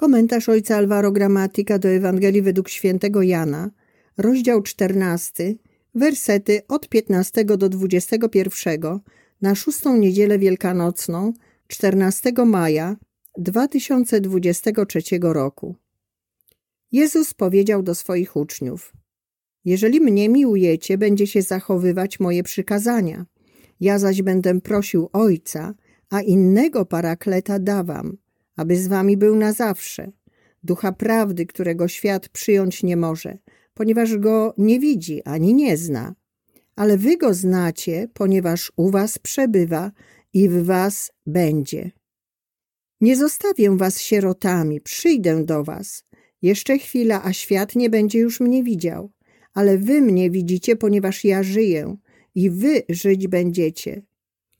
Komentarz ojca Alvaro Gramatika do Ewangelii według świętego Jana, rozdział 14, wersety od 15 do 21 na szóstą niedzielę wielkanocną 14 maja 2023 roku. Jezus powiedział do swoich uczniów: Jeżeli mnie miłujecie, będziecie zachowywać moje przykazania. Ja zaś będę prosił Ojca, a innego parakleta dawam, aby z wami był na zawsze. Ducha prawdy, którego świat przyjąć nie może, ponieważ go nie widzi ani nie zna. Ale wy go znacie, ponieważ u was przebywa i w was będzie. Nie zostawię was sierotami, przyjdę do was. Jeszcze chwila, a świat nie będzie już mnie widział. Ale wy mnie widzicie, ponieważ ja żyję i wy żyć będziecie.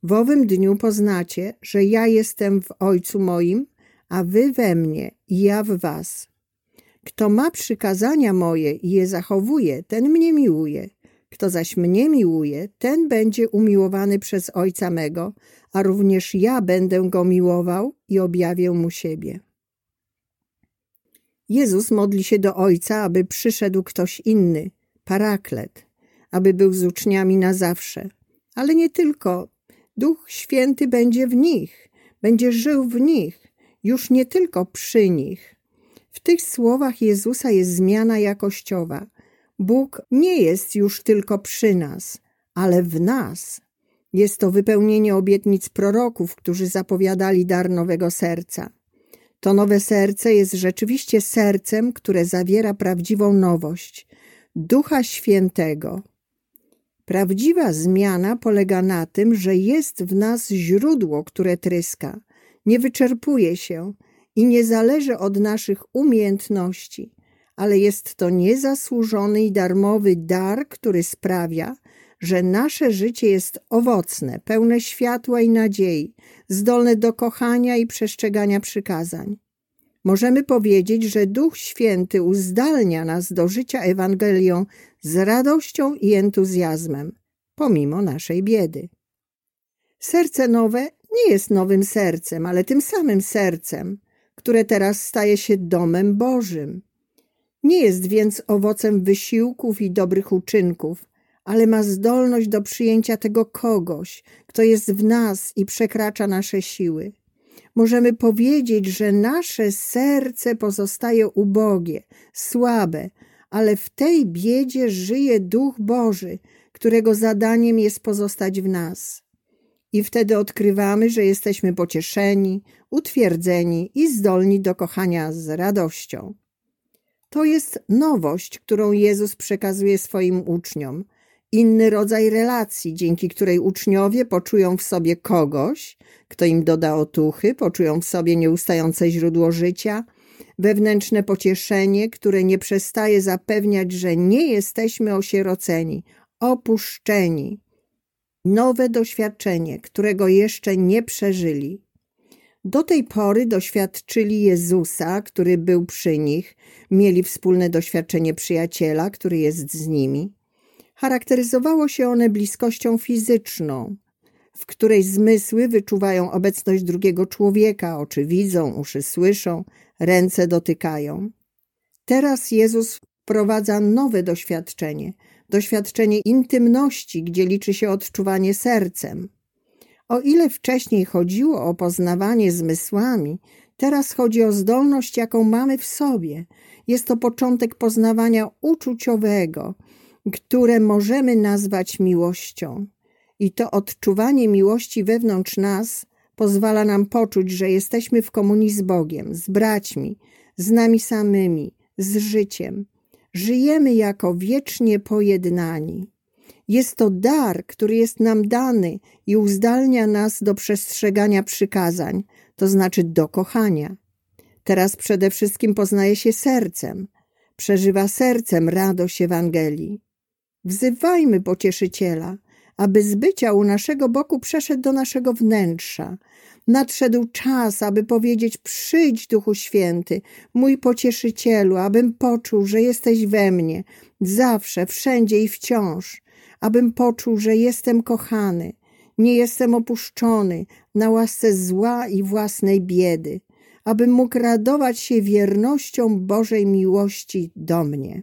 W owym dniu poznacie, że ja jestem w Ojcu moim, a wy we mnie i ja w was. Kto ma przykazania moje i je zachowuje, ten mnie miłuje. Kto zaś mnie miłuje, ten będzie umiłowany przez Ojca mego, a również ja będę go miłował i objawię mu siebie. Jezus modli się do Ojca, aby przyszedł ktoś inny, paraklet, aby był z uczniami na zawsze. Ale nie tylko. Duch Święty będzie w nich, będzie żył w nich, już nie tylko przy nich. W tych słowach Jezusa jest zmiana jakościowa. Bóg nie jest już tylko przy nas, ale w nas. Jest to wypełnienie obietnic proroków, którzy zapowiadali dar nowego serca. To nowe serce jest rzeczywiście sercem, które zawiera prawdziwą nowość Ducha Świętego. Prawdziwa zmiana polega na tym, że jest w nas źródło, które tryska, nie wyczerpuje się i nie zależy od naszych umiejętności, ale jest to niezasłużony i darmowy dar, który sprawia, że nasze życie jest owocne, pełne światła i nadziei, zdolne do kochania i przestrzegania przykazań. Możemy powiedzieć, że Duch Święty uzdalnia nas do życia Ewangelią z radością i entuzjazmem, pomimo naszej biedy. Serce nowe nie jest nowym sercem, ale tym samym sercem, które teraz staje się domem Bożym. Nie jest więc owocem wysiłków i dobrych uczynków, ale ma zdolność do przyjęcia tego kogoś, kto jest w nas i przekracza nasze siły. Możemy powiedzieć, że nasze serce pozostaje ubogie, słabe, ale w tej biedzie żyje Duch Boży, którego zadaniem jest pozostać w nas. I wtedy odkrywamy, że jesteśmy pocieszeni, utwierdzeni i zdolni do kochania z radością. To jest nowość, którą Jezus przekazuje swoim uczniom. Inny rodzaj relacji, dzięki której uczniowie poczują w sobie kogoś, kto im doda otuchy, poczują w sobie nieustające źródło życia, wewnętrzne pocieszenie, które nie przestaje zapewniać, że nie jesteśmy osieroceni, opuszczeni, nowe doświadczenie, którego jeszcze nie przeżyli. Do tej pory doświadczyli Jezusa, który był przy nich, mieli wspólne doświadczenie przyjaciela, który jest z nimi. Charakteryzowało się one bliskością fizyczną, w której zmysły wyczuwają obecność drugiego człowieka, oczy widzą, uszy słyszą, ręce dotykają. Teraz Jezus wprowadza nowe doświadczenie – doświadczenie intymności, gdzie liczy się odczuwanie sercem. O ile wcześniej chodziło o poznawanie zmysłami, teraz chodzi o zdolność, jaką mamy w sobie. Jest to początek poznawania uczuciowego, które możemy nazwać miłością. I to odczuwanie miłości wewnątrz nas pozwala nam poczuć, że jesteśmy w komunii z Bogiem, z braćmi, z nami samymi, z życiem. Żyjemy jako wiecznie pojednani. Jest to dar, który jest nam dany i uzdalnia nas do przestrzegania przykazań, to znaczy do kochania. Teraz przede wszystkim poznaje się sercem, przeżywa sercem radość Ewangelii. Wzywajmy pocieszyciela, aby z bycia u naszego boku przeszedł do naszego wnętrza, Nadszedł czas, aby powiedzieć: Przyjdź, Duchu Święty, mój pocieszycielu, abym poczuł, że jesteś we mnie, zawsze, wszędzie i wciąż, abym poczuł, że jestem kochany, nie jestem opuszczony na łasce zła i własnej biedy, abym mógł radować się wiernością Bożej miłości do mnie.